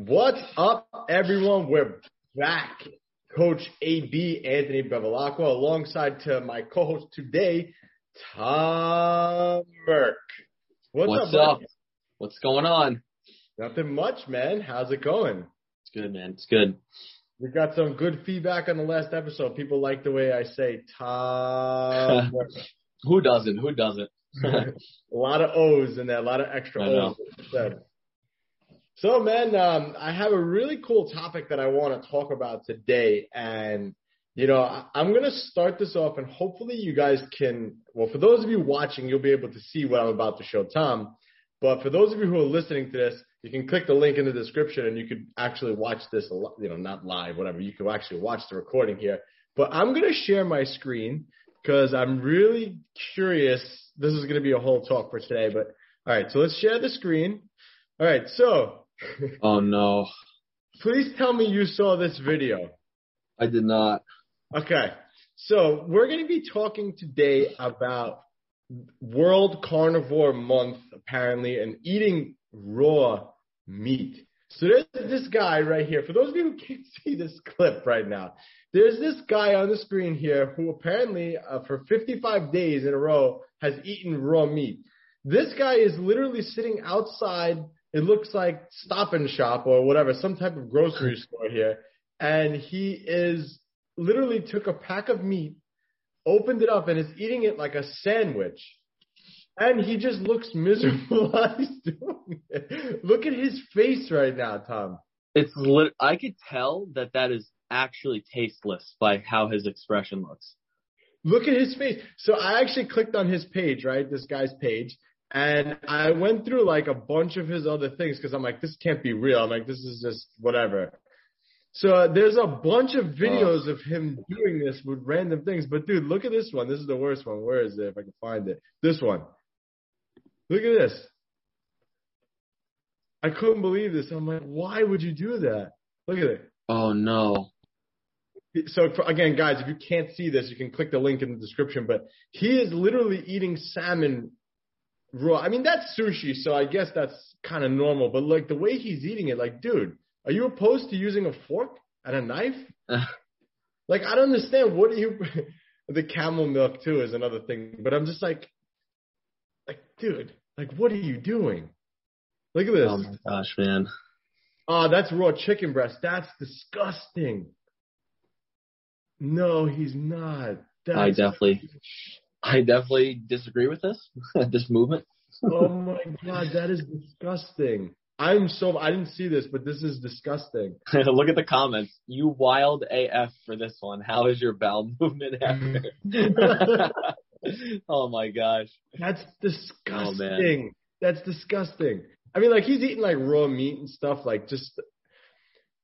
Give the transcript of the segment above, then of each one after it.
What's up, everyone? We're back. Coach AB Anthony Bevilacqua alongside to my co-host today, Tom Merck. What's, What's up? up? What's going on? Nothing much, man. How's it going? It's good, man. It's good. We got some good feedback on the last episode. People like the way I say Tom. Who doesn't? Who doesn't? a lot of O's in there, a lot of extra O's. So, man, um, I have a really cool topic that I want to talk about today. And, you know, I, I'm going to start this off and hopefully you guys can, well, for those of you watching, you'll be able to see what I'm about to show Tom. But for those of you who are listening to this, you can click the link in the description and you could actually watch this, you know, not live, whatever. You can actually watch the recording here. But I'm going to share my screen because I'm really curious. This is going to be a whole talk for today, but all right. So let's share the screen. All right. So oh no. Please tell me you saw this video. I did not. Okay. So we're going to be talking today about World Carnivore Month, apparently, and eating raw meat. So there's this guy right here. For those of you who can't see this clip right now, there's this guy on the screen here who apparently, uh, for 55 days in a row, has eaten raw meat. This guy is literally sitting outside it looks like Stop and Shop or whatever, some type of grocery store here. And he is literally took a pack of meat, opened it up, and is eating it like a sandwich. And he just looks miserable while he's doing it. Look at his face right now, Tom. It's lit- I could tell that that is actually tasteless by how his expression looks. Look at his face. So I actually clicked on his page, right? This guy's page, and I went through like a bunch of his other things because I'm like, this can't be real. I'm like, this is just whatever. So uh, there's a bunch of videos of him doing this with random things. But dude, look at this one. This is the worst one. Where is it? If I can find it. This one. Look at this. I couldn't believe this. I'm like, why would you do that? Look at it. Oh no. So for, again, guys, if you can't see this, you can click the link in the description. But he is literally eating salmon raw. I mean, that's sushi, so I guess that's kind of normal. But like the way he's eating it, like, dude, are you opposed to using a fork and a knife? like, I don't understand. What are you? the camel milk too is another thing. But I'm just like, like, dude, like, what are you doing? Look at this. Oh my gosh, man. Oh, that's raw chicken breast. That's disgusting. No, he's not. That's I definitely. I definitely disagree with this this movement. oh my god, that is disgusting. I'm so I didn't see this, but this is disgusting. Look at the comments. You wild AF for this one. How is your bowel movement after? oh my gosh. That's disgusting. Oh, That's disgusting. I mean, like he's eating like raw meat and stuff, like just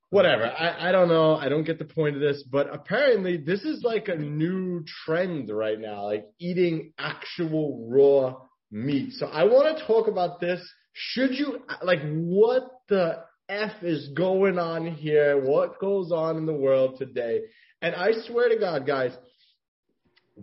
whatever. I, I don't know. I don't get the point of this, but apparently this is like a new trend right now, like eating actual raw meat. So I want to talk about this. Should you, like, what the F is going on here? What goes on in the world today? And I swear to God, guys,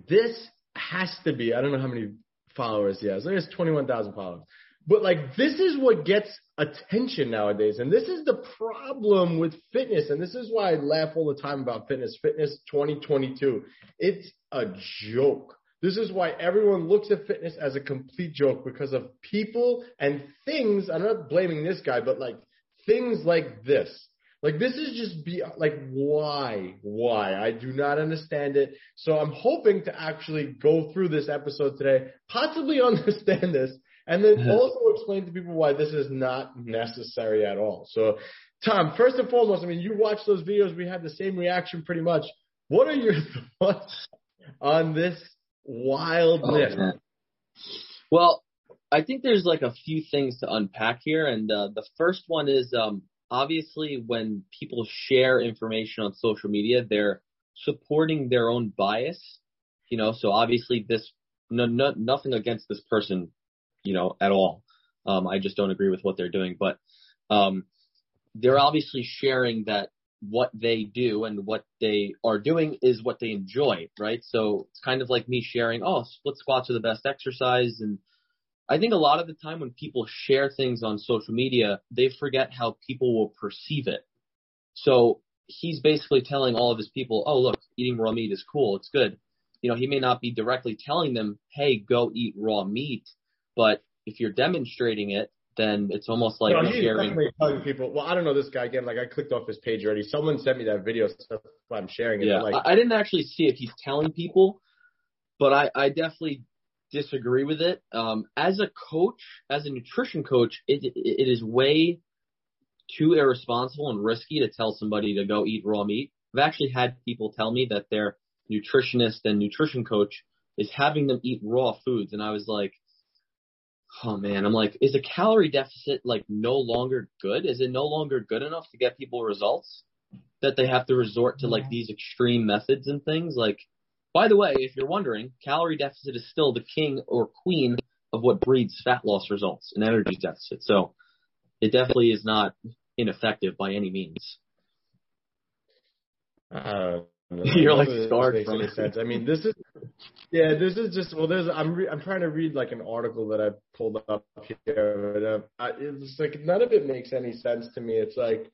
this has to be, I don't know how many followers he has. He has 21,000 followers. But like, this is what gets attention nowadays. And this is the problem with fitness. And this is why I laugh all the time about fitness. Fitness 2022. It's a joke. This is why everyone looks at fitness as a complete joke because of people and things. I'm not blaming this guy, but like things like this. Like this is just be like why why I do not understand it. So I'm hoping to actually go through this episode today, possibly understand this, and then also explain to people why this is not necessary at all. So, Tom, first and foremost, I mean, you watched those videos. We had the same reaction pretty much. What are your thoughts on this wildness? Oh, well, I think there's like a few things to unpack here. And uh, the first one is um, obviously when people share information on social media, they're supporting their own bias. You know, so obviously this no, no, nothing against this person you know, at all. Um, I just don't agree with what they're doing, but, um, they're obviously sharing that what they do and what they are doing is what they enjoy, right? So it's kind of like me sharing, oh, split squats are the best exercise. And I think a lot of the time when people share things on social media, they forget how people will perceive it. So he's basically telling all of his people, oh, look, eating raw meat is cool. It's good. You know, he may not be directly telling them, hey, go eat raw meat. But if you're demonstrating it, then it's almost like no, sharing. definitely telling people. Well, I don't know this guy again. Like I clicked off his page already. Someone sent me that video, so I'm sharing it. Yeah, like, I didn't actually see if he's telling people, but I, I definitely disagree with it. Um, as a coach, as a nutrition coach, it, it, it is way too irresponsible and risky to tell somebody to go eat raw meat. I've actually had people tell me that their nutritionist and nutrition coach is having them eat raw foods, and I was like, oh man, I'm like, is a calorie deficit like no longer good? Is it no longer good enough to get people results that they have to resort to like these extreme methods and things? Like, by the way, if you're wondering, calorie deficit is still the king or queen of what breeds fat loss results and energy deficit. So it definitely is not ineffective by any means. Uh, You're like scarred from it. Sense. I mean, this is yeah, this is just well. There's I'm re- I'm trying to read like an article that I pulled up here. But, uh, I, it's like none of it makes any sense to me. It's like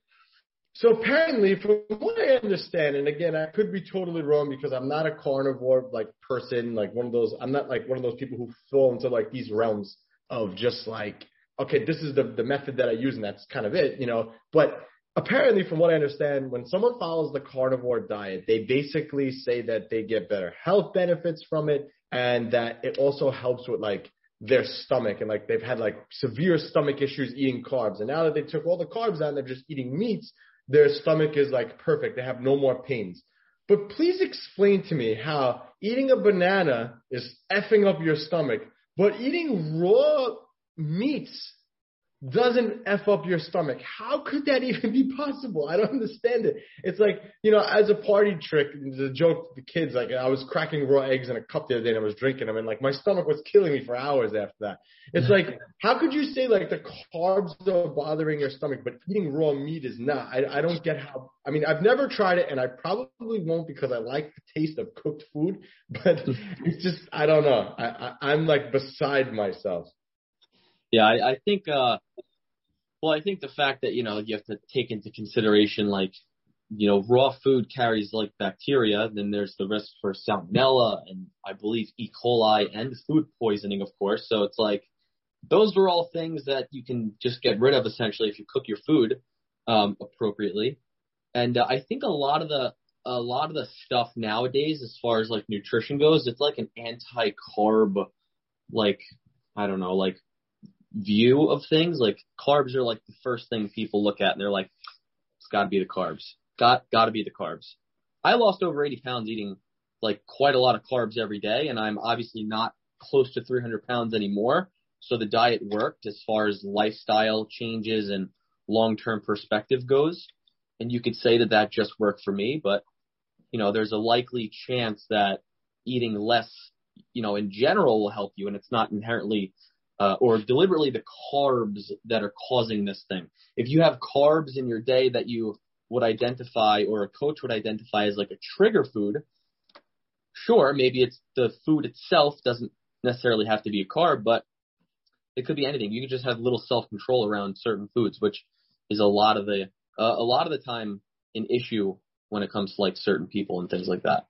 so apparently, from what I understand, and again, I could be totally wrong because I'm not a carnivore like person, like one of those. I'm not like one of those people who fall into like these realms of just like, okay, this is the the method that I use, and that's kind of it, you know. But apparently, from what I understand, when someone follows the carnivore diet, they basically say that they get better health benefits from it, and that it also helps with like their stomach and like they've had like severe stomach issues eating carbs. And now that they took all the carbs out and they're just eating meats, their stomach is like perfect. They have no more pains. But please explain to me how eating a banana is effing up your stomach, but eating raw meats doesn't F up your stomach. How could that even be possible? I don't understand it. It's like, you know, as a party trick, the joke to the kids, like I was cracking raw eggs in a cup the other day and I was drinking them and like my stomach was killing me for hours after that. It's like, how could you say like the carbs are bothering your stomach, but eating raw meat is not? I, I don't get how, I mean, I've never tried it and I probably won't because I like the taste of cooked food, but it's just, I don't know. I, I I'm like beside myself. Yeah, I, I think, uh, well, I think the fact that, you know, you have to take into consideration, like, you know, raw food carries like bacteria, then there's the risk for salmonella and I believe E. coli and food poisoning, of course. So it's like, those are all things that you can just get rid of essentially if you cook your food, um, appropriately. And uh, I think a lot of the, a lot of the stuff nowadays, as far as like nutrition goes, it's like an anti-carb, like, I don't know, like view of things. Like carbs are like the first thing people look at and they're like, it's gotta be the carbs. Got, gotta be the carbs. I lost over 80 pounds eating like quite a lot of carbs every day and I'm obviously not close to 300 pounds anymore. So the diet worked as far as lifestyle changes and long-term perspective goes. And you could say that that just worked for me, but you know, there's a likely chance that eating less, you know, in general will help you and it's not inherently uh, or deliberately the carbs that are causing this thing. If you have carbs in your day that you would identify or a coach would identify as like a trigger food, sure, maybe it's the food itself doesn't necessarily have to be a carb, but it could be anything. You can just have little self control around certain foods, which is a lot of the uh, a lot of the time an issue when it comes to like certain people and things like that.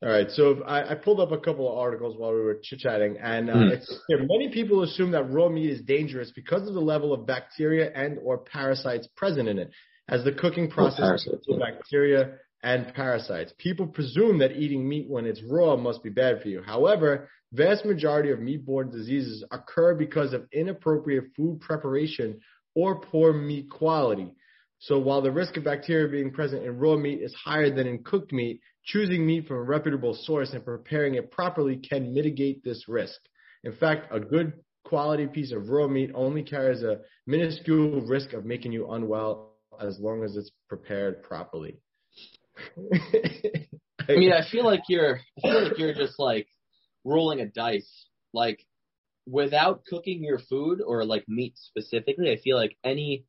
All right, so I, I, pulled up a couple of articles while we were chit chatting, and uh, mm. many people assume that raw meat is dangerous because of the level of bacteria and or parasites present in it, as the cooking process oh, bacteria and parasites. People presume that eating meat when it's raw must be bad for you. However, vast majority of meat-borne diseases occur because of inappropriate food preparation or poor meat quality. So while the risk of bacteria being present in raw meat is higher than in cooked meat, choosing meat from a reputable source and preparing it properly can mitigate this risk. In fact, a good quality piece of raw meat only carries a minuscule risk of making you unwell as long as it's prepared properly. I mean, I feel like you're, I feel like you're just like rolling a dice. Like without cooking your food or like meat specifically, I feel like any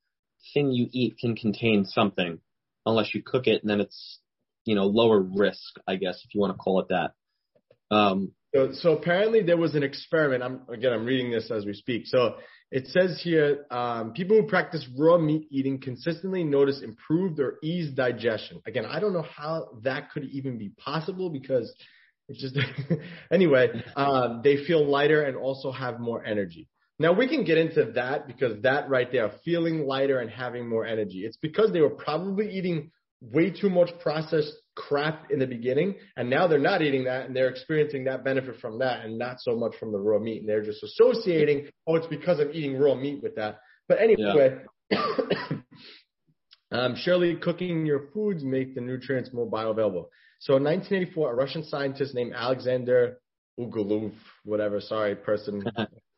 thing you eat can contain something unless you cook it and then it's, you know, lower risk, I guess, if you want to call it that. Um, So, so apparently there was an experiment. I'm again, I'm reading this as we speak. So it says here, um, people who practice raw meat eating consistently notice improved or eased digestion. Again, I don't know how that could even be possible because it's just anyway. Um, they feel lighter and also have more energy. Now we can get into that because that right there, feeling lighter and having more energy, it's because they were probably eating way too much processed crap in the beginning, and now they're not eating that, and they're experiencing that benefit from that, and not so much from the raw meat. And they're just associating, oh, it's because I'm eating raw meat with that. But anyway, yeah. um, surely cooking your foods make the nutrients more bioavailable. So in 1984, a Russian scientist named Alexander Ugulov, whatever, sorry, person,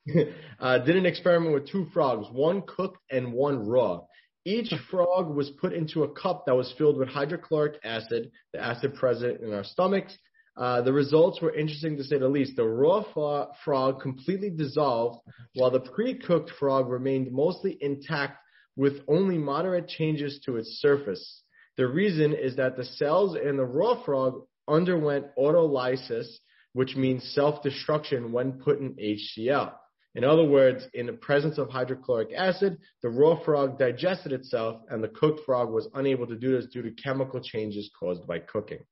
uh, did an experiment with two frogs, one cooked and one raw. Each frog was put into a cup that was filled with hydrochloric acid, the acid present in our stomachs. Uh, the results were interesting to say the least. The raw fo- frog completely dissolved, while the pre-cooked frog remained mostly intact with only moderate changes to its surface. The reason is that the cells in the raw frog underwent autolysis, which means self-destruction when put in HCl. In other words, in the presence of hydrochloric acid, the raw frog digested itself and the cooked frog was unable to do this due to chemical changes caused by cooking.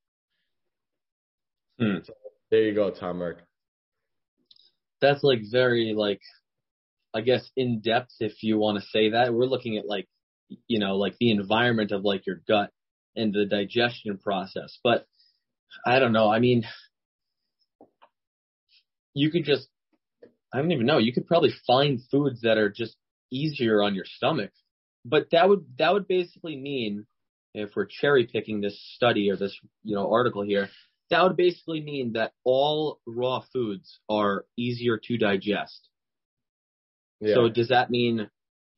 Hmm. So, there you go, Tom Merck. That's like very like, I guess in depth if you want to say that. We're looking at like, you know, like the environment of like your gut and the digestion process. But I don't know. I mean, you could just I don't even know. You could probably find foods that are just easier on your stomach. But that would that would basically mean if we're cherry picking this study or this you know article here, that would basically mean that all raw foods are easier to digest. Yeah. So does that mean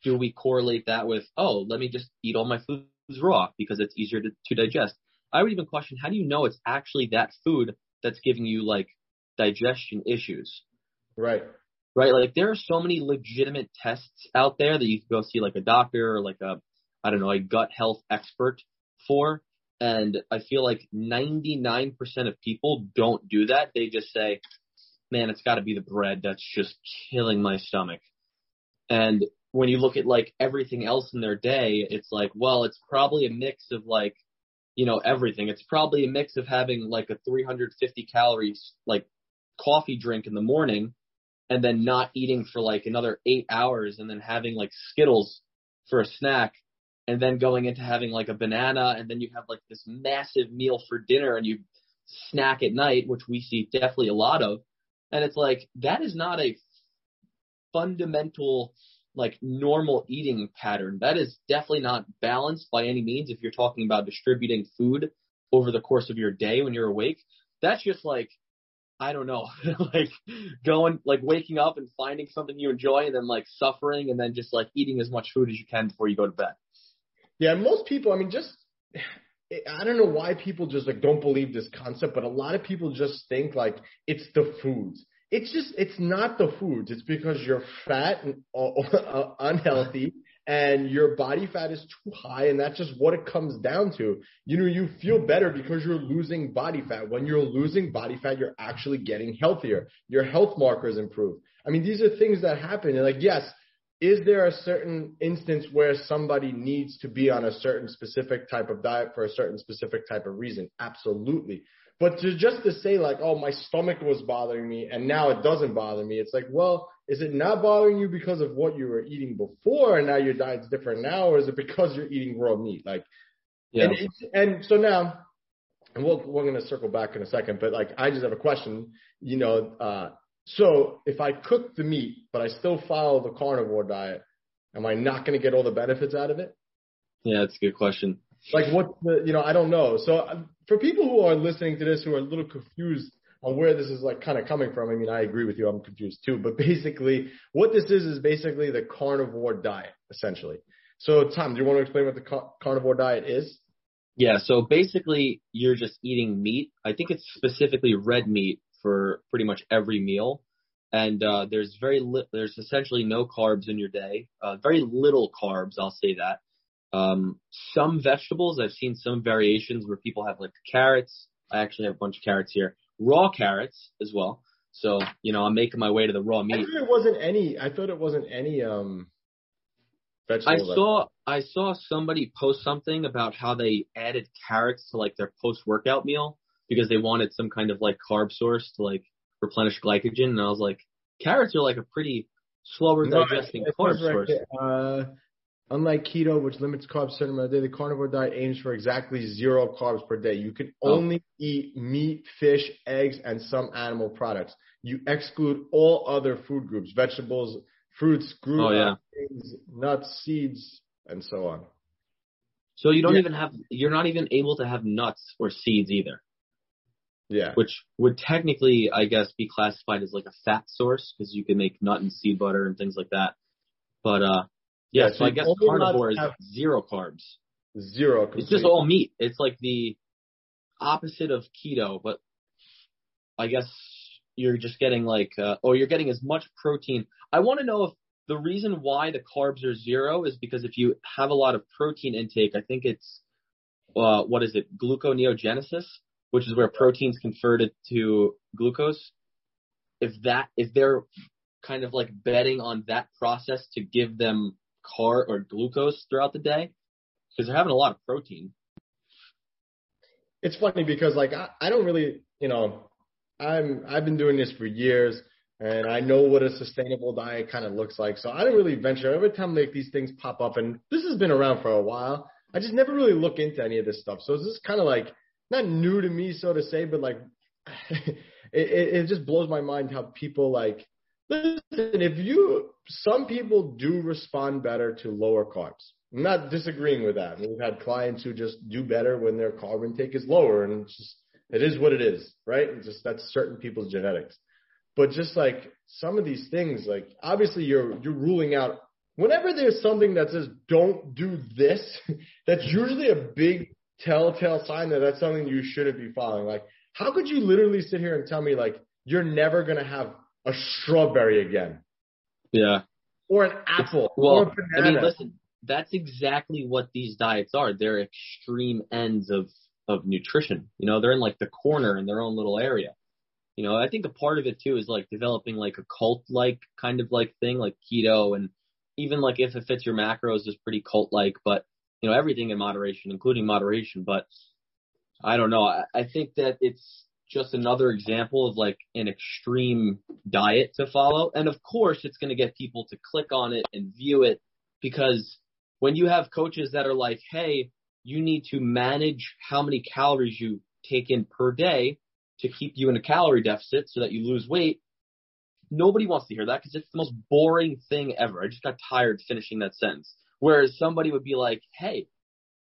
do we correlate that with oh let me just eat all my foods raw because it's easier to, to digest? I would even question how do you know it's actually that food that's giving you like digestion issues? Right right? Like there are so many legitimate tests out there that you can go see like a doctor or like a, I don't know, a gut health expert for. And I feel like 99% of people don't do that. They just say, man, it's got to be the bread that's just killing my stomach. And when you look at like everything else in their day, it's like, well, it's probably a mix of like, you know, everything. It's probably a mix of having like a 350 calories like coffee drink in the morning and then not eating for like another eight hours and then having like Skittles for a snack and then going into having like a banana and then you have like this massive meal for dinner and you snack at night, which we see definitely a lot of. And it's like, that is not a fundamental, like normal eating pattern. That is definitely not balanced by any means if you're talking about distributing food over the course of your day when you're awake. That's just like I don't know, like going, like waking up and finding something you enjoy and then like suffering and then just like eating as much food as you can before you go to bed. Yeah, most people, I mean, just, I don't know why people just like don't believe this concept, but a lot of people just think like it's the foods. It's just, it's not the foods. It's because you're fat and uh, unhealthy and your body fat is too high and that's just what it comes down to. You know, you feel better because you're losing body fat. When you're losing body fat, you're actually getting healthier. Your health markers improve. I mean, these are things that happen. And like, yes, is there a certain instance where somebody needs to be on a certain specific type of diet for a certain specific type of reason? Absolutely. But to just to say like, oh, my stomach was bothering me and now it doesn't bother me, it's like, well, is it not bothering you because of what you were eating before and now your diet's different now, or is it because you're eating raw meat? Like, yeah. And, and so now, and we'll, we're going to circle back in a second, but like, I just have a question, you know, uh, so if I cook the meat, but I still follow the carnivore diet, am I not going to get all the benefits out of it? Yeah, that's a good question. Like what the, you know, I don't know. So uh, for people who are listening to this who are a little confused on where this is like kind of coming from, I mean, I agree with you. I'm confused too. But basically, what this is is basically the carnivore diet, essentially. So, Tom, do you want to explain what the car- carnivore diet is? Yeah. So basically, you're just eating meat. I think it's specifically red meat for pretty much every meal. And uh, there's very li- there's essentially no carbs in your day. Uh, very little carbs, I'll say that. Um, some vegetables, I've seen some variations where people have like carrots. I actually have a bunch of carrots here. Raw carrots as well. So, you know, I'm making my way to the raw meat. I thought it wasn't any. I thought it wasn't any um. I saw I saw somebody post something about how they added carrots to like their post workout meal because they wanted some kind of like carb source to like replenish glycogen and I was like carrots are like a pretty slower digesting it carb source. uh, unlike keto, which limits carbs a certain amount a day, the carnivore diet aims for exactly zero carbs per day. You can Oh. only eat meat, fish, eggs, and some animal products. You exclude all other food groups: vegetables, fruits, group, Oh, yeah. things, nuts, seeds, and so on. So you don't Yeah. even have you're not even able to have nuts or seeds either, Yeah. which would technically I guess be classified as like a fat source because you can make nut and seed butter and things like that. But uh yeah, so, so I guess carnivore is have- zero carbs. Zero. It's just all meat. It's like the opposite of keto, but I guess you're just getting like, uh, or you're getting as much protein. I want to know if the reason why the carbs are zero is because if you have a lot of protein intake, I think it's, uh, what is it, gluconeogenesis, which is where proteins converted to glucose. If that, if they're kind of like betting on that process to give them car or glucose throughout the day, because they're having a lot of protein. it's funny because like I, I don't really, you know, I'm I've been doing this for years and I know what a sustainable diet kind of looks like. So I don't really venture every time like these things pop up and this has been around for a while. I just never really look into any of this stuff. So it's just kind of like not new to me, so to say, but like it, it just blows my mind how people like listen, if you some people do respond better to lower carbs. I'm not disagreeing with that. We've had clients who just do better when their carb intake is lower, and it's just it is what it is, right? It's just that's certain people's genetics. But just like some of these things, like obviously you're you're ruling out whenever there's something that says don't do this, that's usually a big telltale sign that that's something you shouldn't be following. Like, how could you literally sit here and tell me like you're never gonna have a strawberry again, Yeah. or an apple, Well, or a I banana? mean, listen, that's exactly what these diets are. They're extreme ends of of nutrition. You know, they're in like the corner in their own little area. You know, I think a part of it too is like developing like a cult like kind of like thing, like keto and even like if it fits your macros is pretty cult like, but you know, everything in moderation, including moderation. But I don't know. I, I think that it's just another example of like an extreme diet to follow. And of course, it's going to get people to click on it and view it because when you have coaches that are like, hey, you need to manage how many calories you take in per day to keep you in a calorie deficit so that you lose weight. Nobody wants to hear that because it's the most boring thing ever. I just got tired finishing that sentence. Whereas somebody would be like, hey,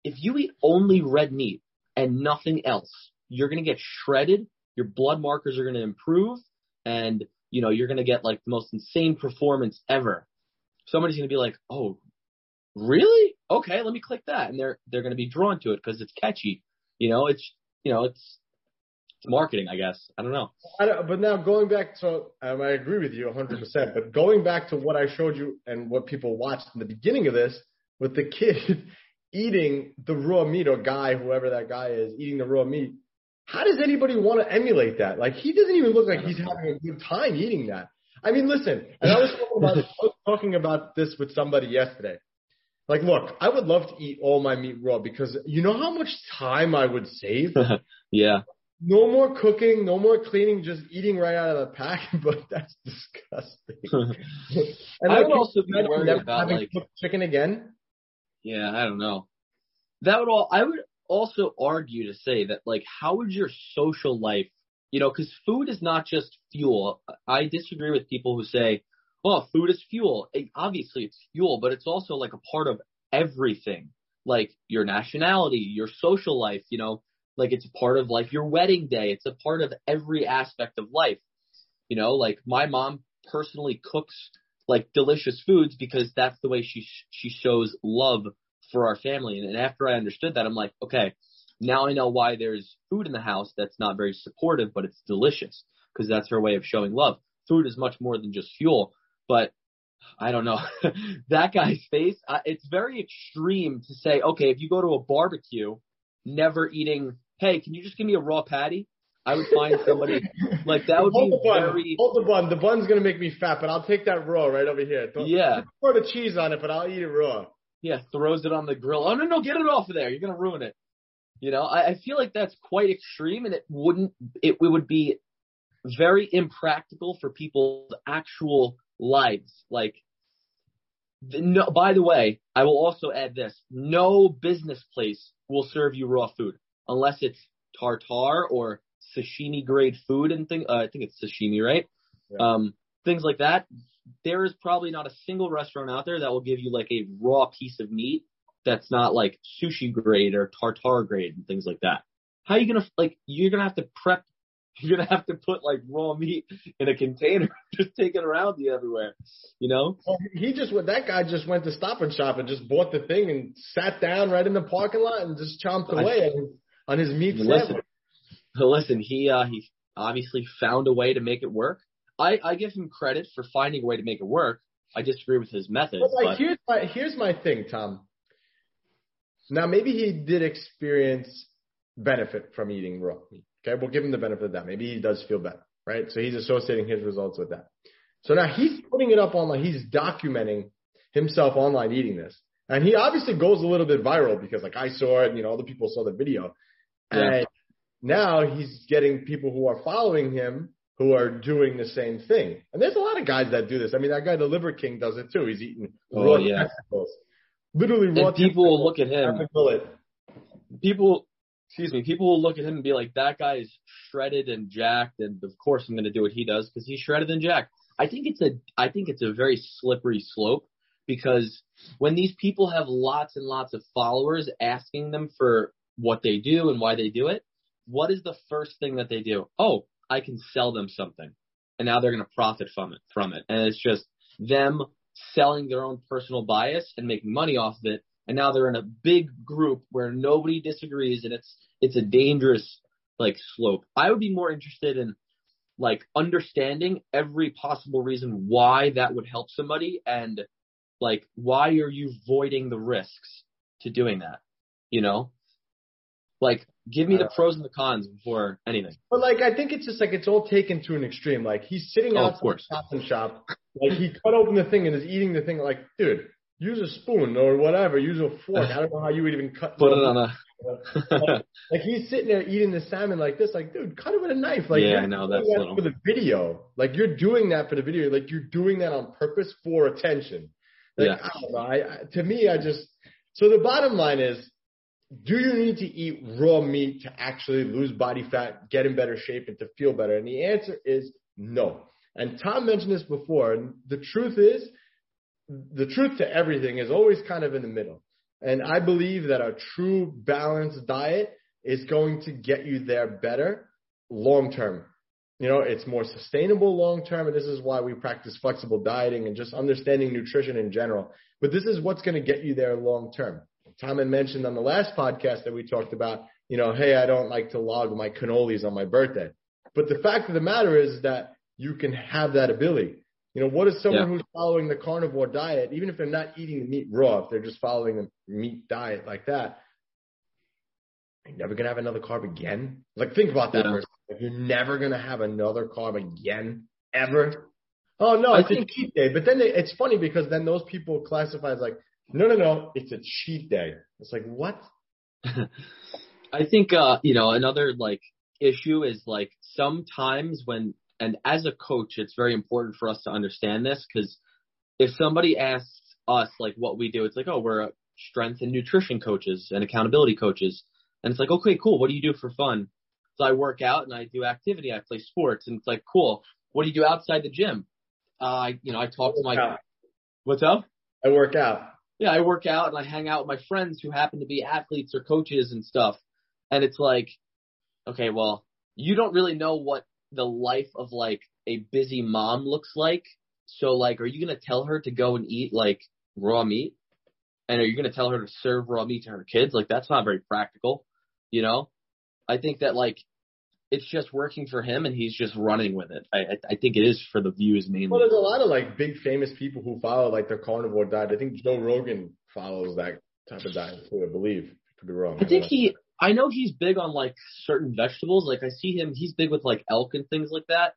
if you eat only red meat and nothing else, you're going to get shredded. Your blood markers are going to improve and you know, you're going to get like the most insane performance ever. Somebody's going to be like, oh, really? Okay, let me click that. And they're, they're going to be drawn to it because it's catchy. You know, it's, you know, it's, it's marketing, I guess. I don't know. I don't, but now going back, to, um, I agree with you 100%. But going back to what I showed you and what people watched in the beginning of this, with the kid eating the raw meat or guy, whoever that guy is, eating the raw meat. How does anybody want to emulate that? Like he doesn't even look like he's having a good time eating that. I mean, listen, and I was talking about, I was talking about this with somebody yesterday. Like, look, I would love to eat all my meat raw because you know how much time I would save. yeah. No more cooking, no more cleaning, just eating right out of the pack. But that's disgusting. and I would also be worried never about, having like- cooked chicken again. Yeah, I don't know. That would all, I would also argue to say that like, how would your social life, you know, cause food is not just fuel. I disagree with people who say, oh, food is fuel. Eh, Obviously it's fuel, but it's also like a part of everything. Like your nationality, your social life, you know, like it's a part of like your wedding day. It's a part of every aspect of life. You know, like my mom personally cooks like delicious foods because that's the way she she shows love for our family. And, and after I understood that, I'm like, okay, now I know why there's food in the house that's not very supportive, but it's delicious because that's her way of showing love. Food is much more than just fuel, but I don't know that guy's face. Uh, it's very extreme to say, okay, if you go to a barbecue, never eating, hey, can you just give me a raw patty? I would find somebody like that would hold be the bun. very. Hold the bun. The bun's gonna make me fat, but I'll take that raw right over here. Don't, Yeah. Pour the cheese on it, but I'll eat it raw. Yeah, throws it on the grill. Oh no, no, get it off of there. You're gonna ruin it. You know, I, I feel like that's quite extreme, and it wouldn't. It, it would be very impractical for people's actual lives. Like, no. By the way, I will also add this: no business place will serve you raw food unless it's tartar or sashimi grade food and thing. Uh, I think it's sashimi, right? Yeah. Um, things like that. There is probably not a single restaurant out there that will give you like a raw piece of meat that's not like sushi grade or tartar grade and things like that. How are you gonna like? You're gonna have to prep. You're gonna have to put like raw meat in a container, just take it around you everywhere. You know? Well, he just went. That guy just went to Stop and Shop and just bought the thing and sat down right in the parking lot and just chomped away on, on his meat Listen, sandwich. listen. He uh he obviously found a way to make it work. I I give him credit for finding a way to make it work. I disagree with his methods, But like, but here's my here's my thing, Tom. Now maybe he did experience benefit from eating raw meat. Okay, we'll give him the benefit of that. Maybe he does feel better, right? So he's associating his results with that. So now he's putting it up online. He's documenting himself online eating this, and he obviously goes a little bit viral because like I saw it, and you know other people saw the video, Yeah. and now he's getting people who are following him who are doing the same thing. And there's a lot of guys that do this. I mean, that guy, the Liver King, does it too. He's eating Oh, raw yeah. testicles. Literally raw and people will look at him. People excuse me people will look at him and be like that guy is shredded and jacked and of course i'm going to do what he does because he's shredded and jacked i think it's a i think it's a very slippery slope because when these people have lots and lots of followers asking them for what they do and why they do it what is the first thing that they do oh i can sell them something and now they're going to profit from it from it and it's just them selling their own personal bias and making money off of it and now they're in a big group where nobody disagrees and it's it's a dangerous like slope. I would be more interested in like understanding every possible reason why that would help somebody and like why are you voiding the risks to doing that? You know? Like give me the uh, pros and the cons before anything. But like, I think it's just like it's all taken to an extreme. Like he's sitting Oh, out of course. And Shop, like he cut open the thing and is eating the thing. Like, dude, use a spoon or whatever. Use a fork. I don't know how you would even cut. Put it on a Like he's sitting there eating the salmon like this. Like, dude, cut it with a knife. Like, Yeah, I know, that's that little. for the video. Like you're doing that for the video. Like you're doing that on purpose for attention. Like Yeah. I don't know. I, I to me, I just so the bottom line is, do you need to eat raw meat to actually lose body fat, get in better shape, and to feel better? And the answer is no. And Tom mentioned this before, and the truth is, the truth to everything is always kind of in the middle. And I believe that a true balanced diet is going to get you there better long term. You know, it's more sustainable long term. And this is why we practice flexible dieting and just understanding nutrition in general. But this is what's going to get you there long term. Tom had mentioned on the last podcast that we talked about, you know, hey, I don't like to log my cannolis on my birthday. But the fact of the matter is that you can have that ability. You know, what is someone Yeah. who's following the carnivore diet, even if they're not eating the meat raw, if they're just following the meat diet like that, you're never gonna have another carb again. Like, think about that Yeah. for a second. Like, you're never gonna have another carb again, ever. Oh no, I it's think- cheat day. But then they, it's funny because then those people classify as like, no, no, no, it's a cheat day. It's like what? I think uh, you know, another like issue is like sometimes when and as a coach it's very important for us to understand this because if somebody asks us like what we do, it's like, oh, we're uh, strength and nutrition coaches and accountability coaches. And it's like, okay, cool. What do you do for fun? So I work out and I do activity. I play sports and it's like, cool. What do you do outside the gym? Uh, I, you know, I talk to my, what's up? I work out. Yeah, I work out and I hang out with my friends who happen to be athletes or coaches and stuff. And it's like, okay, well, you don't really know what the life of like a busy mom looks like. So like, are you going to tell her to go and eat like raw meat? And are you going to tell her to serve raw meat to her kids? Like, that's not very practical, you know? I think that like, it's just working for him and he's just running with it. I, I, I think it is for the views mainly. Well, there's a lot of like big famous people who follow like the carnivore diet. I think Joe Rogan follows that type of diet too. I believe. Could be wrong. I think he, I know he's big on like certain vegetables. Like I see him, he's big with like elk and things like that.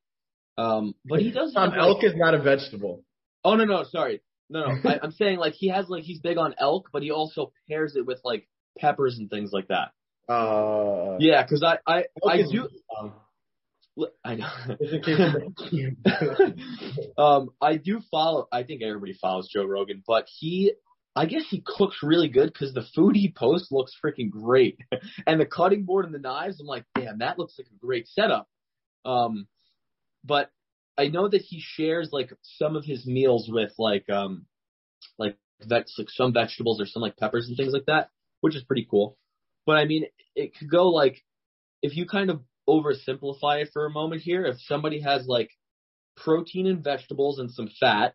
Um, but he does. Um, have, elk like, is not a vegetable. Oh no no sorry no no I, I'm saying like he has like he's big on elk, but he also pairs it with like peppers and things like that. Uh, Yeah, because I I I do um, I know. just in case you- um, I do follow. I think everybody follows Joe Rogan, but he, I guess he cooks really good because the food he posts looks freaking great, and the cutting board and the knives. I'm like, damn, that looks like a great setup. Um, but I know that he shares like some of his meals with like um, like veg like some vegetables or some like peppers and things like that, which is pretty cool. But I mean, it could go like if you kind of oversimplify it for a moment here, if somebody has like protein and vegetables and some fat,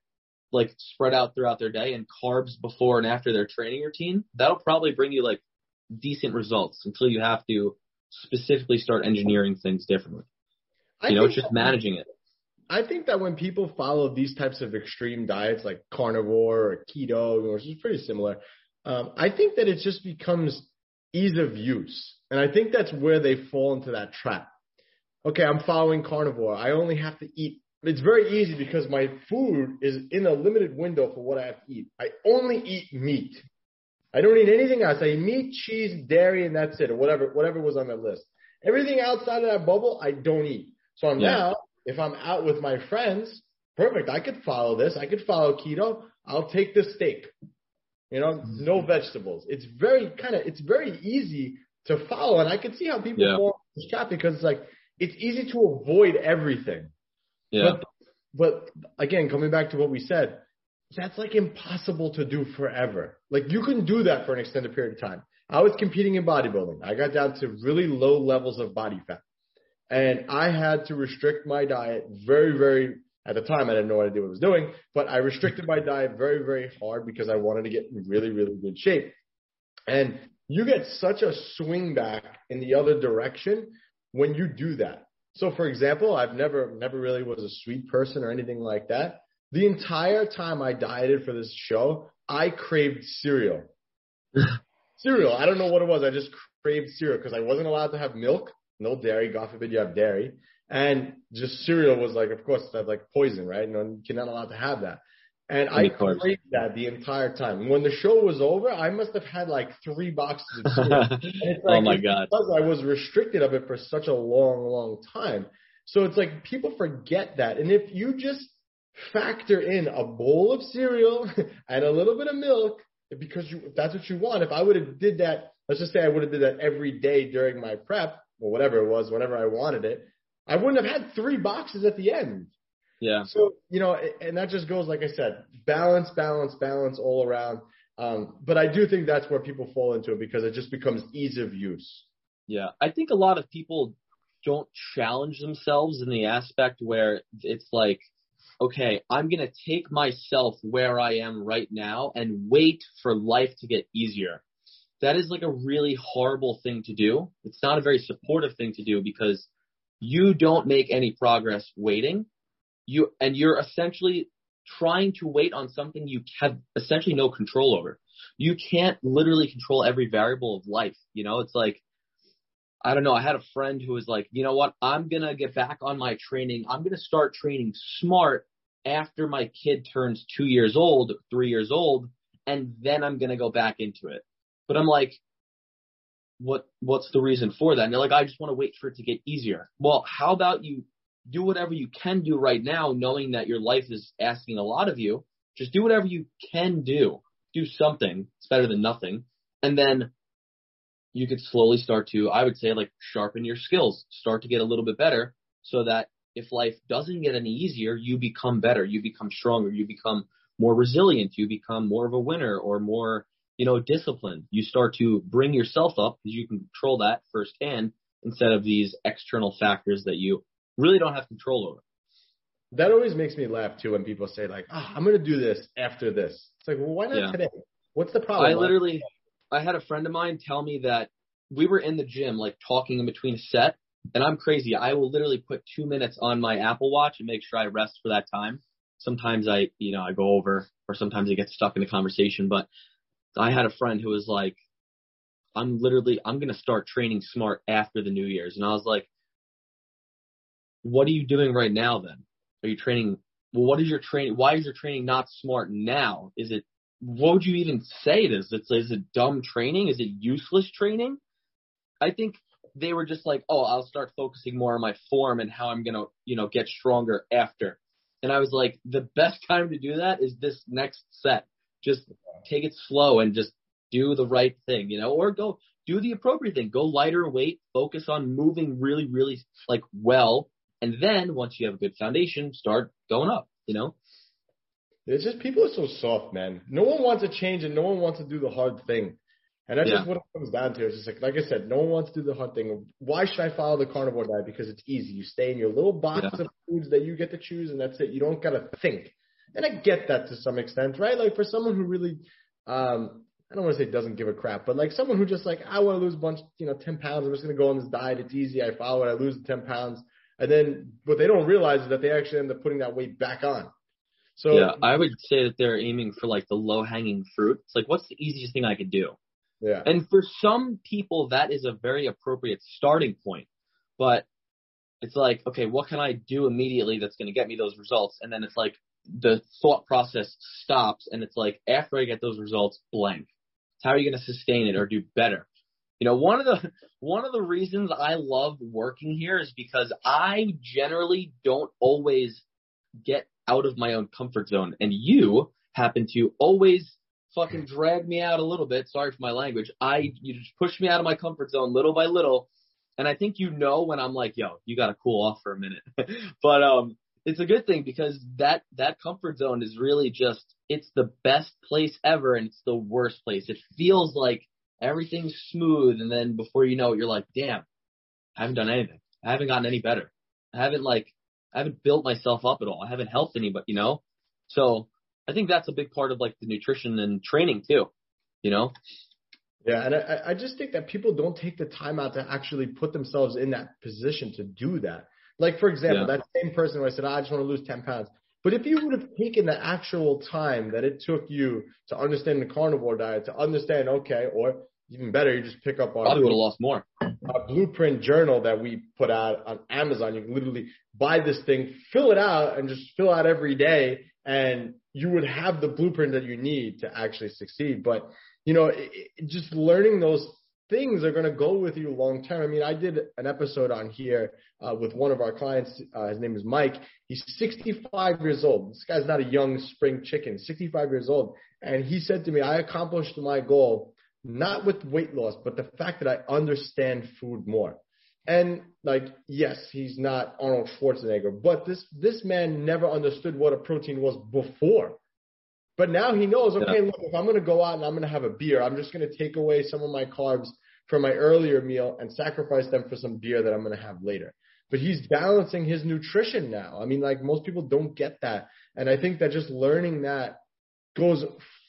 like spread out throughout their day and carbs before and after their training routine, that'll probably bring you like decent results until you have to specifically start engineering things differently. I You know, it's just that- managing it. I think that when people follow these types of extreme diets like carnivore or keto, which is pretty similar, um, I think that it just becomes ease of use. And I think that's where they fall into that trap. Okay, I'm following carnivore. I only have to eat. It's very easy because my food is in a limited window for what I have to eat. I only eat meat. I don't eat anything else. I eat meat, cheese, dairy, and that's it, or whatever, whatever was on the list. Everything outside of that bubble, I don't eat. So Yeah. now, if I'm out with my friends, perfect. I could follow this. I could follow keto. I'll take the steak. You know, mm-hmm. no vegetables. It's very kind of, it's very easy to follow. And I can see how people Yeah. fall this trap because it's like, it's easy to avoid everything. Yeah. But, but again, coming back to what we said, that's like impossible to do forever. Like you can do that for an extended period of time. I was competing in bodybuilding. I got down to really low levels of body fat. And I had to restrict my diet very, very, at the time I didn't know what I did what I was doing, but I restricted my diet very, very hard because I wanted to get in really, really good shape. And you get such a swing back in the other direction when you do that. So for example, I've never, never really was a sweet person or anything like that. The entire time I dieted for this show, I craved cereal. cereal. I don't know what it was. I just craved cereal because I wasn't allowed to have milk, no dairy. God forbid you have dairy. And just cereal was like, of course, that's like poison, right? No, you're not allowed to have that. And I craved that the entire time. When the show was over, I must have had like three boxes of cereal. It's oh my god. Because I was restricted of it for such a long, long time. So it's like people forget that. And if you just factor in a bowl of cereal and a little bit of milk, because you, that's what you want, if I would have did that, let's just say I would have did that every day during my prep or whatever it was, whenever I wanted it, I wouldn't have had three boxes at the end. Yeah. So, you know, and that just goes, like I said, balance, balance, balance all around. Um, but I do think that's where people fall into it because it just becomes ease of use. Yeah, I think a lot of people don't challenge themselves in the aspect where it's like, okay, I'm going to take myself where I am right now and wait for life to get easier. That is like a really horrible thing to do. It's not a very supportive thing to do because you don't make any progress waiting. You, and you're essentially trying to wait on something you have essentially no control over. You can't literally control every variable of life. You know, it's like, I don't know. I had a friend who was like, you know what? I'm going to get back on my training. I'm going to start training smart after my kid turns two years old, three years old, and then I'm going to go back into it. But I'm like, what, what's the reason for that? And they're like, I just want to wait for it to get easier. Well, how about you do whatever you can do right now, knowing that your life is asking a lot of you. Just do whatever you can do. Do something. It's better than nothing. And then you could slowly start to, I would say, like sharpen your skills, start to get a little bit better so that if life doesn't get any easier, you become better, you become stronger, you become more resilient, you become more of a winner or more, you know, disciplined. You start to bring yourself up because you can control that firsthand instead of these external factors that you really don't have control over. That always makes me laugh too when people say like, oh, I'm going to do this after this. It's like, well, why not Yeah. today? What's the problem? I literally, I had a friend of mine tell me that we were in the gym, like talking in between a set, and I'm crazy. I will literally put two minutes on my Apple Watch and make sure I rest for that time. Sometimes I, you know, I go over, or sometimes I get stuck in a conversation. But I had a friend who was like, I'm literally, I'm going to start training smart after the New Year's. And I was like, what are you doing right now then? Are you training? Well, what is your training? Why is your training not smart now? Is it, what would you even say it is? It's, is it dumb training? Is it useless training? I think they were just like, oh, I'll start focusing more on my form and how I'm going to, you know, get stronger after. And I was like, the best time to do that is this next set. Just take it slow and just do the right thing, you know, or go do the appropriate thing. Go lighter weight, focus on moving really, really like well. And then once you have a good foundation, start going up, you know? It's just people are so soft, man. No one wants to change and no one wants to do the hard thing. And that's yeah. just what it comes down to. It's just like, like I said, no one wants to do the hard thing. Why should I follow the carnivore diet? Because it's easy. You stay in your little box yeah. of foods that you get to choose, and that's it. You don't gotta think. And I get that to some extent, right? Like for someone who really, um, I don't want to say doesn't give a crap, but like someone who just like, I want to lose a bunch, you know, 10 pounds. I'm just going to go on this diet. It's easy. I follow it. I lose the 10 pounds. And then what they don't realize is that they actually end up putting that weight back on. So yeah, I would say that they're aiming for like the low hanging fruit. It's like, what's the easiest thing I could do? Yeah. And for some people, that is a very appropriate starting point. But it's like, okay, what can I do immediately that's going to get me those results? And then it's like the thought process stops and it's like, after I get those results, blank. How are you going to sustain it or do better? You know, one of the, one of the reasons I love working here is because I generally don't always get out of my own comfort zone. And you happen to always fucking drag me out a little bit. Sorry for my language. I, you just push me out of my comfort zone little by little. And I think you know when I'm like, yo, you got to cool off for a minute. but, um, it's a good thing because that, that comfort zone is really just, it's the best place ever and it's the worst place. It feels like everything's smooth. And then before you know it, you're like, damn, I haven't done anything. I haven't gotten any better. I haven't like, I haven't built myself up at all. I haven't helped anybody, you know? So I think that's a big part of like the nutrition and training too, you know? Yeah, and I, I just think that people don't take the time out to actually put themselves in that position to do that. Like for example, yeah. that same person who I said, oh, I just want to lose 10 pounds. But if you would have taken the actual time that it took you to understand the carnivore diet, to understand, okay, or even better, you just pick up our probably would have lost more. A blueprint journal that we put out on Amazon. You can literally buy this thing, fill it out, and just fill out every day, and you would have the blueprint that you need to actually succeed. But you know, it, it, just learning those things are going to go with you long term. I mean, I did an episode on here uh, with one of our clients. Uh, his name is Mike. He's 65 years old. This guy's not a young spring chicken. 65 years old, and he said to me, "I accomplished my goal." Not with weight loss, but the fact that I understand food more. And like, yes, he's not Arnold Schwarzenegger, but this this man never understood what a protein was before. But now he knows, okay, yeah. look, if I'm gonna go out and I'm gonna have a beer, I'm just gonna take away some of my carbs from my earlier meal and sacrifice them for some beer that I'm gonna have later. But he's balancing his nutrition now. I mean, like most people don't get that. And I think that just learning that goes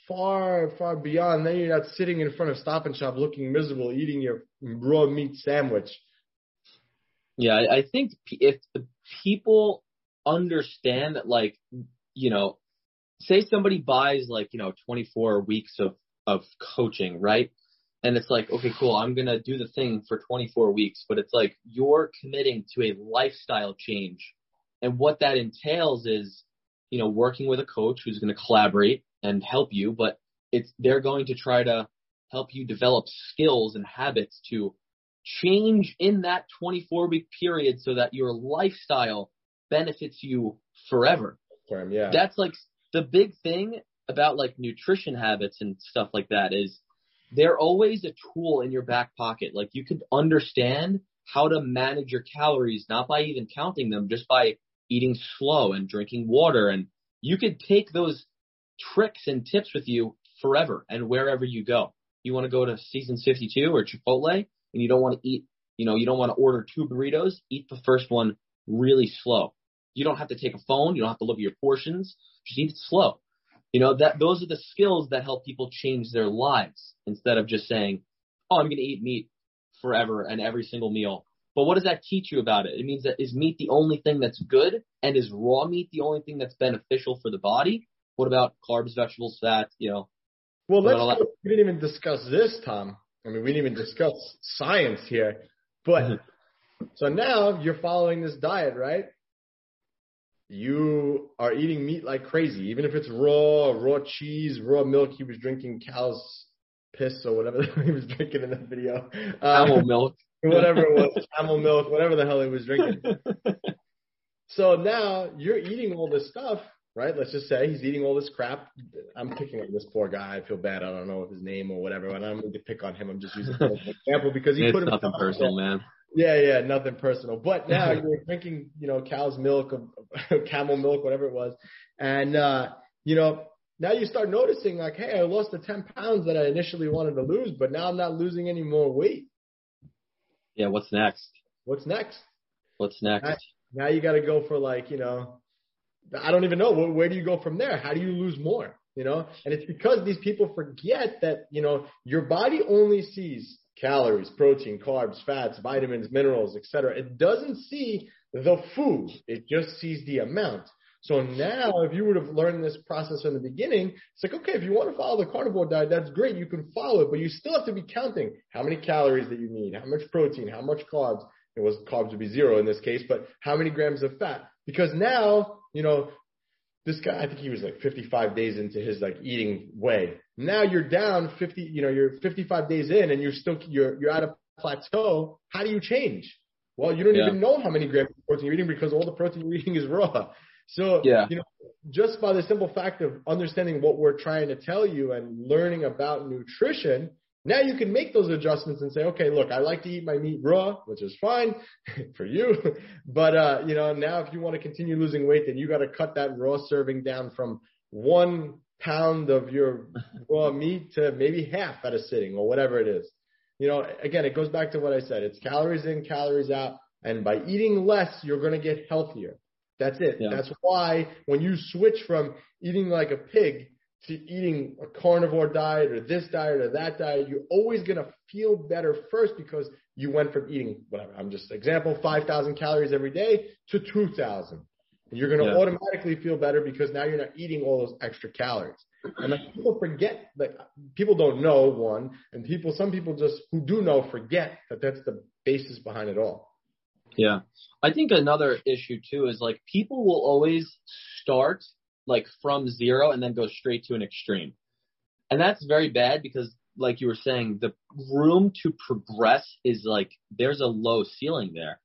far, far beyond. Then you're not sitting in front of Stop and Shop looking miserable, eating your raw meat sandwich yeah, I, I think if people understand that, like, you know, say somebody buys like, you know, 24 weeks of, of coaching, right? And it's like, okay, cool, I'm going to do the thing for 24 weeks, but it's like you're committing to a lifestyle change. And what that entails is, you know, working with a coach who's going to collaborate and help you, but it's, they're going to try to help you develop skills and habits to change in that 24 week period so that your lifestyle benefits you forever. Yeah. That's like the big thing about like nutrition habits and stuff like that is they're always a tool in your back pocket. Like you could understand how to manage your calories, not by even counting them, just by eating slow and drinking water. And you could take those tricks and tips with you forever and wherever you go. You want to go to season 52 or Chipotle? and you don't want to eat, you know, you don't want to order two burritos, eat the first one really slow. You don't have to take a phone. You don't have to look at your portions. Just eat it slow. You know, that those are the skills that help people change their lives instead of just saying, oh, I'm going to eat meat forever and every single meal. But what does that teach you about it? It means that is meat the only thing that's good and is raw meat the only thing that's beneficial for the body? What about carbs, vegetables, fat, you know? Well, let's, we didn't even discuss this, Tom I mean, we didn't even discuss science here, but mm-hmm. so now you're following this diet, right? You are eating meat like crazy, even if it's raw, raw cheese, raw milk. He was drinking cow's piss or whatever he was drinking in that video. Camel uh, milk. whatever it was, camel milk, whatever the hell he was drinking. so now you're eating all this stuff, right? Let's just say he's eating all this crap. I'm picking on this poor guy. I feel bad. I don't know his name or whatever. And I'm going to pick on him. I'm just using an example because he it's put nothing personal, man. Yeah, yeah, nothing personal. But now you're drinking, you know, cow's milk, or camel milk, whatever it was, and uh, you know, now you start noticing like, hey, I lost the ten pounds that I initially wanted to lose, but now I'm not losing any more weight. Yeah, what's next? What's next? What's next? Now, now you got to go for like, you know, I don't even know where, where do you go from there? How do you lose more? You know, and it's because these people forget that you know your body only sees calories, protein, carbs, fats, vitamins, minerals, etc. It doesn't see the food. It just sees the amount. So now, if you would have learned this process from the beginning, it's like, okay, if you want to follow the carnivore diet, that's great. You can follow it, but you still have to be counting how many calories that you need, how much protein, how much carbs. It was carbs would be zero in this case, but how many grams of fat? Because now, you know, this guy, I think he was like 55 days into his like eating way. Now you're down 50, you know, you're 55 days in and you're still, you're, you're at a plateau. How do you change? Well, you don't yeah. even know how many grams of protein you're eating because all the protein you're eating is raw. So, yeah. you know, just by the simple fact of understanding what we're trying to tell you and learning about nutrition, now you can make those adjustments and say, okay, look, I like to eat my meat raw, which is fine for you. But, uh, you know, now if you want to continue losing weight, then you got to cut that raw serving down from one pound of your raw meat to maybe half at a sitting or whatever it is. You know, again, it goes back to what I said. It's calories in, calories out. And by eating less, you're going to get healthier. That's it. Yeah. That's why when you switch from eating like a pig to eating a carnivore diet or this diet or that diet, you're always going to feel better first because you went from eating whatever. I'm just example 5,000 calories every day to 2,000. And you're going to yeah. automatically feel better because now you're not eating all those extra calories. And like people forget, like people don't know one, and people, some people just who do know forget that that's the basis behind it all. Yeah. I think another issue too is like people will always start like from zero and then go straight to an extreme. And that's very bad because like you were saying, the room to progress is like there's a low ceiling there.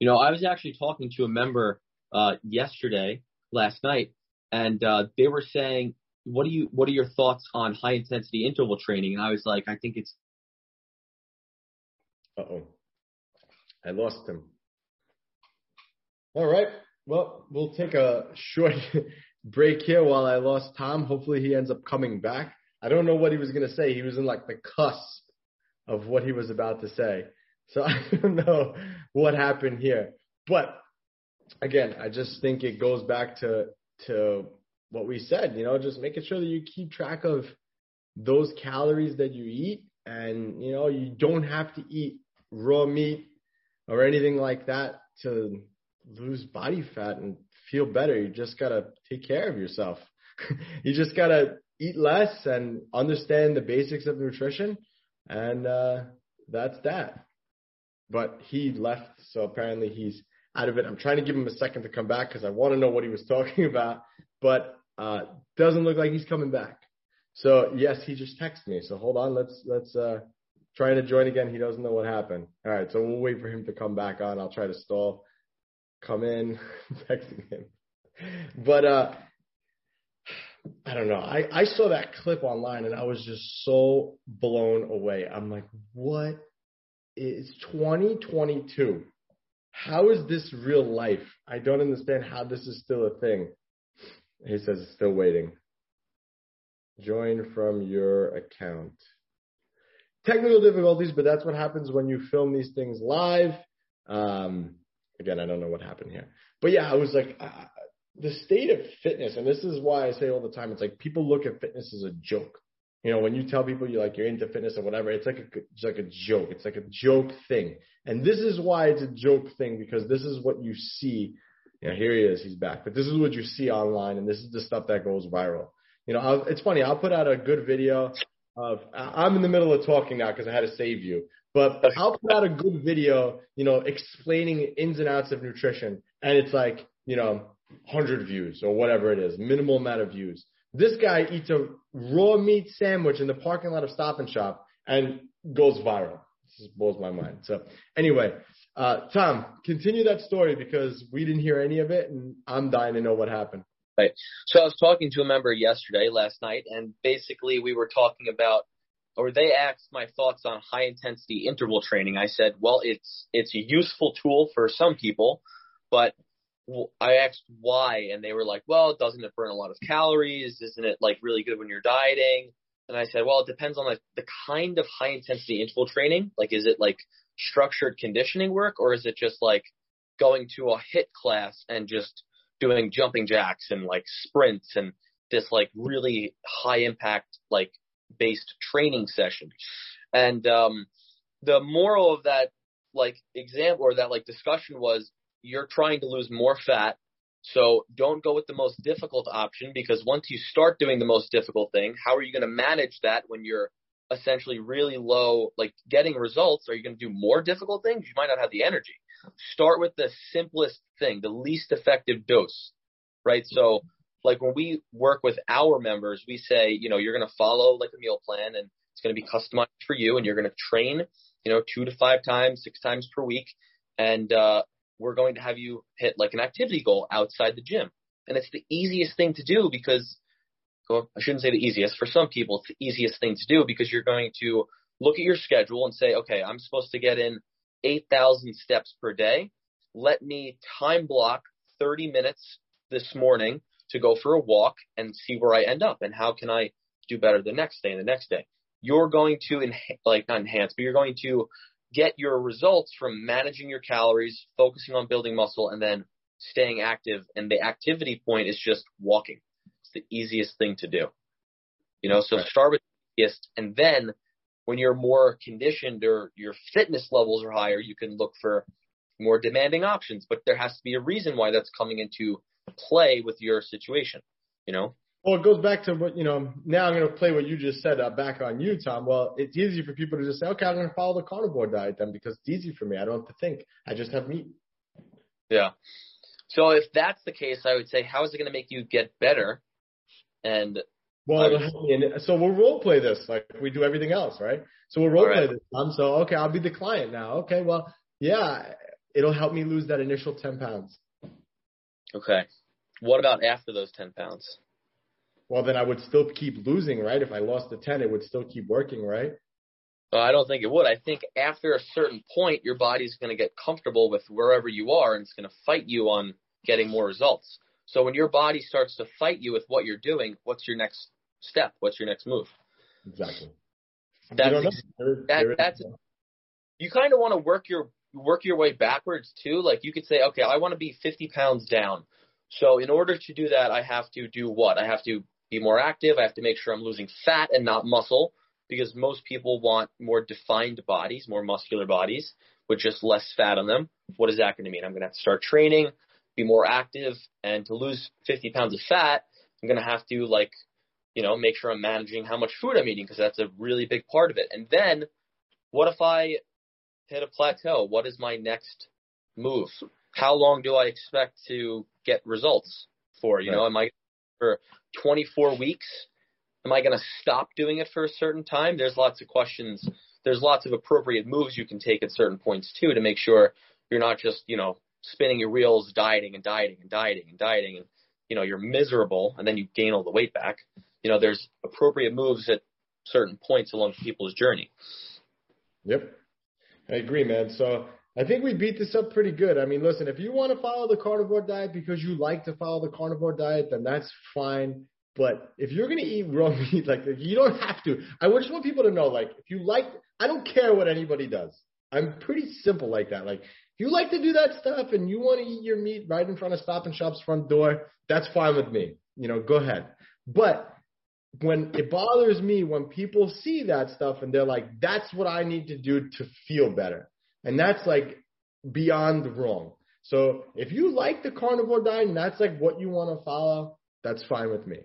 You know, I was actually talking to a member uh yesterday, last night, and uh they were saying, What do you what are your thoughts on high intensity interval training? And I was like, I think it's Uh oh. I lost him. All right. Well, we'll take a short break here while I lost Tom. Hopefully he ends up coming back. I don't know what he was going to say. He was in like the cusp of what he was about to say. So I don't know what happened here. But again, I just think it goes back to to what we said, you know, just making sure that you keep track of those calories that you eat and you know, you don't have to eat raw meat or anything like that to lose body fat and feel better. You just gotta take care of yourself. you just gotta eat less and understand the basics of nutrition, and uh, that's that. But he left, so apparently he's out of it. I'm trying to give him a second to come back because I want to know what he was talking about, but uh, doesn't look like he's coming back. So yes, he just texted me. So hold on, let's let's uh, try to join again. He doesn't know what happened. All right, so we'll wait for him to come back on. I'll try to stall come in, texting him. But uh I don't know. I, I saw that clip online and I was just so blown away. I'm like, what is 2022? How is this real life? I don't understand how this is still a thing. He says still waiting. Join from your account. Technical difficulties, but that's what happens when you film these things live. Um, Again, I don't know what happened here. But yeah, I was like, uh, the state of fitness, and this is why I say all the time, it's like people look at fitness as a joke. You know, when you tell people you're like you're into fitness or whatever, it's like a it's like a joke. It's like a joke thing. And this is why it's a joke thing because this is what you see. You know, here he is, he's back. But this is what you see online, and this is the stuff that goes viral. You know, I'll, it's funny. I'll put out a good video of I'm in the middle of talking now because I had to save you. But I'll put out a good video, you know, explaining ins and outs of nutrition, and it's like, you know, 100 views or whatever it is, minimal amount of views. This guy eats a raw meat sandwich in the parking lot of Stop and Shop and goes viral. This blows my mind. So anyway, uh, Tom, continue that story because we didn't hear any of it, and I'm dying to know what happened. Right. So I was talking to a member yesterday, last night, and basically we were talking about, or they asked my thoughts on high intensity interval training. I said, well, it's it's a useful tool for some people, but I asked why, and they were like, well, doesn't it burn a lot of calories? Isn't it like really good when you're dieting? And I said, well, it depends on like the kind of high intensity interval training. Like, is it like structured conditioning work, or is it just like going to a HIIT class and just doing jumping jacks and like sprints and this like really high impact like based training session. And um the moral of that like example or that like discussion was you're trying to lose more fat. So don't go with the most difficult option because once you start doing the most difficult thing, how are you going to manage that when you're essentially really low, like getting results? Are you going to do more difficult things? You might not have the energy. Start with the simplest thing, the least effective dose, right? So like when we work with our members, we say, you know, you're going to follow like a meal plan and it's going to be customized for you and you're going to train, you know, two to five times, six times per week. And, uh, we're going to have you hit like an activity goal outside the gym. And it's the easiest thing to do because, well, I shouldn't say the easiest. For some people, it's the easiest thing to do because you're going to look at your schedule and say, okay, I'm supposed to get in 8,000 steps per day. Let me time block 30 minutes this morning to go for a walk and see where I end up and how can I do better the next day and the next day. You're going to enha- like not enhance, but you're going to get your results from managing your calories, focusing on building muscle, and then staying active. And the activity point is just walking. It's the easiest thing to do. You know, so start with the easiest, and then when you're more conditioned or your fitness levels are higher, you can look for more demanding options. But there has to be a reason why that's coming into play with your situation, you know? Well, it goes back to what, you know, now I'm going to play what you just said uh, back on you, Tom. Well, it's easy for people to just say, okay, I'm going to follow the carnivore diet then because it's easy for me. I don't have to think. I just have meat. Yeah. So if that's the case, I would say, how is it going to make you get better? And well, so we'll role play this like we do everything else, right? So we'll role right. play this. Tom. So okay, I'll be the client now. Okay, well, yeah, it'll help me lose that initial ten pounds. Okay. What about after those ten pounds? well, then I would still keep losing, right? If I lost the 10, it would still keep working, right? Well, I don't think it would. I think after a certain point, your body's going to get comfortable with wherever you are and it's going to fight you on getting more results. So when your body starts to fight you with what you're doing, what's your next step? What's your next move? Exactly. That's, there, that, that's, you kind of want to work your, work your way backwards too. Like you could say, okay, I want to be 50 pounds down. So in order to do that, I have to do what? I have to be more active. I have to make sure I'm losing fat and not muscle because most people want more defined bodies, more muscular bodies with just less fat on them. What is that going to mean? I'm going to have to start training, be more active, and to lose 50 pounds of fat, I'm going to have to like, you know, make sure I'm managing how much food I'm eating because that's a really big part of it. And then what if I hit a plateau? What is my next move? How long do I expect to get results for? You right. know, am I for 24 weeks? Am I going to stop doing it for a certain time? There's lots of questions. There's lots of appropriate moves you can take at certain points too to make sure you're not just, you know, spinning your wheels, dieting and dieting and dieting and dieting and, you know, you're miserable and then you gain all the weight back. You know, there's appropriate moves at certain points along people's journey. Yep. I agree, man. So I think we beat this up pretty good. I mean, listen, if you want to follow the carnivore diet because you like to follow the carnivore diet, then that's fine. But if you're going to eat raw meat, like you don't have to. I just want people to know, like, if you like, I don't care what anybody does. I'm pretty simple like that. Like, if you like to do that stuff and you want to eat your meat right in front of Stop and Shop's front door, that's fine with me. You know, go ahead. But when it bothers me when people see that stuff and they're like, that's what I need to do to feel better. And that's like beyond wrong. So if you like the carnivore diet and that's like what you want to follow, that's fine with me.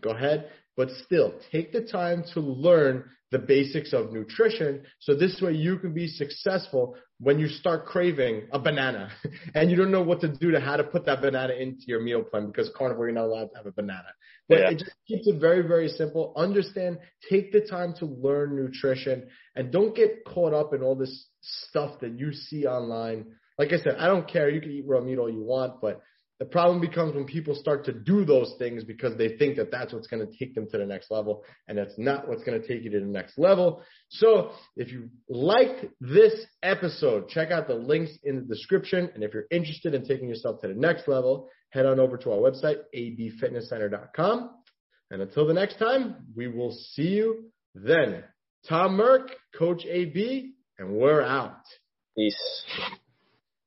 Go ahead. But still take the time to learn the basics of nutrition. So this way you can be successful when you start craving a banana and you don't know what to do to how to put that banana into your meal plan because carnivore, you're not allowed to have a banana. But yeah. it just keeps it very, very simple. Understand, take the time to learn nutrition and don't get caught up in all this stuff that you see online. Like I said, I don't care. You can eat raw meat all you want, but the problem becomes when people start to do those things because they think that that's what's going to take them to the next level, and that's not what's going to take you to the next level. So if you liked this episode, check out the links in the description. And if you're interested in taking yourself to the next level, head on over to our website, abfitnesscenter.com. And until the next time, we will see you then. Tom Merck, Coach AB, and we're out. Peace.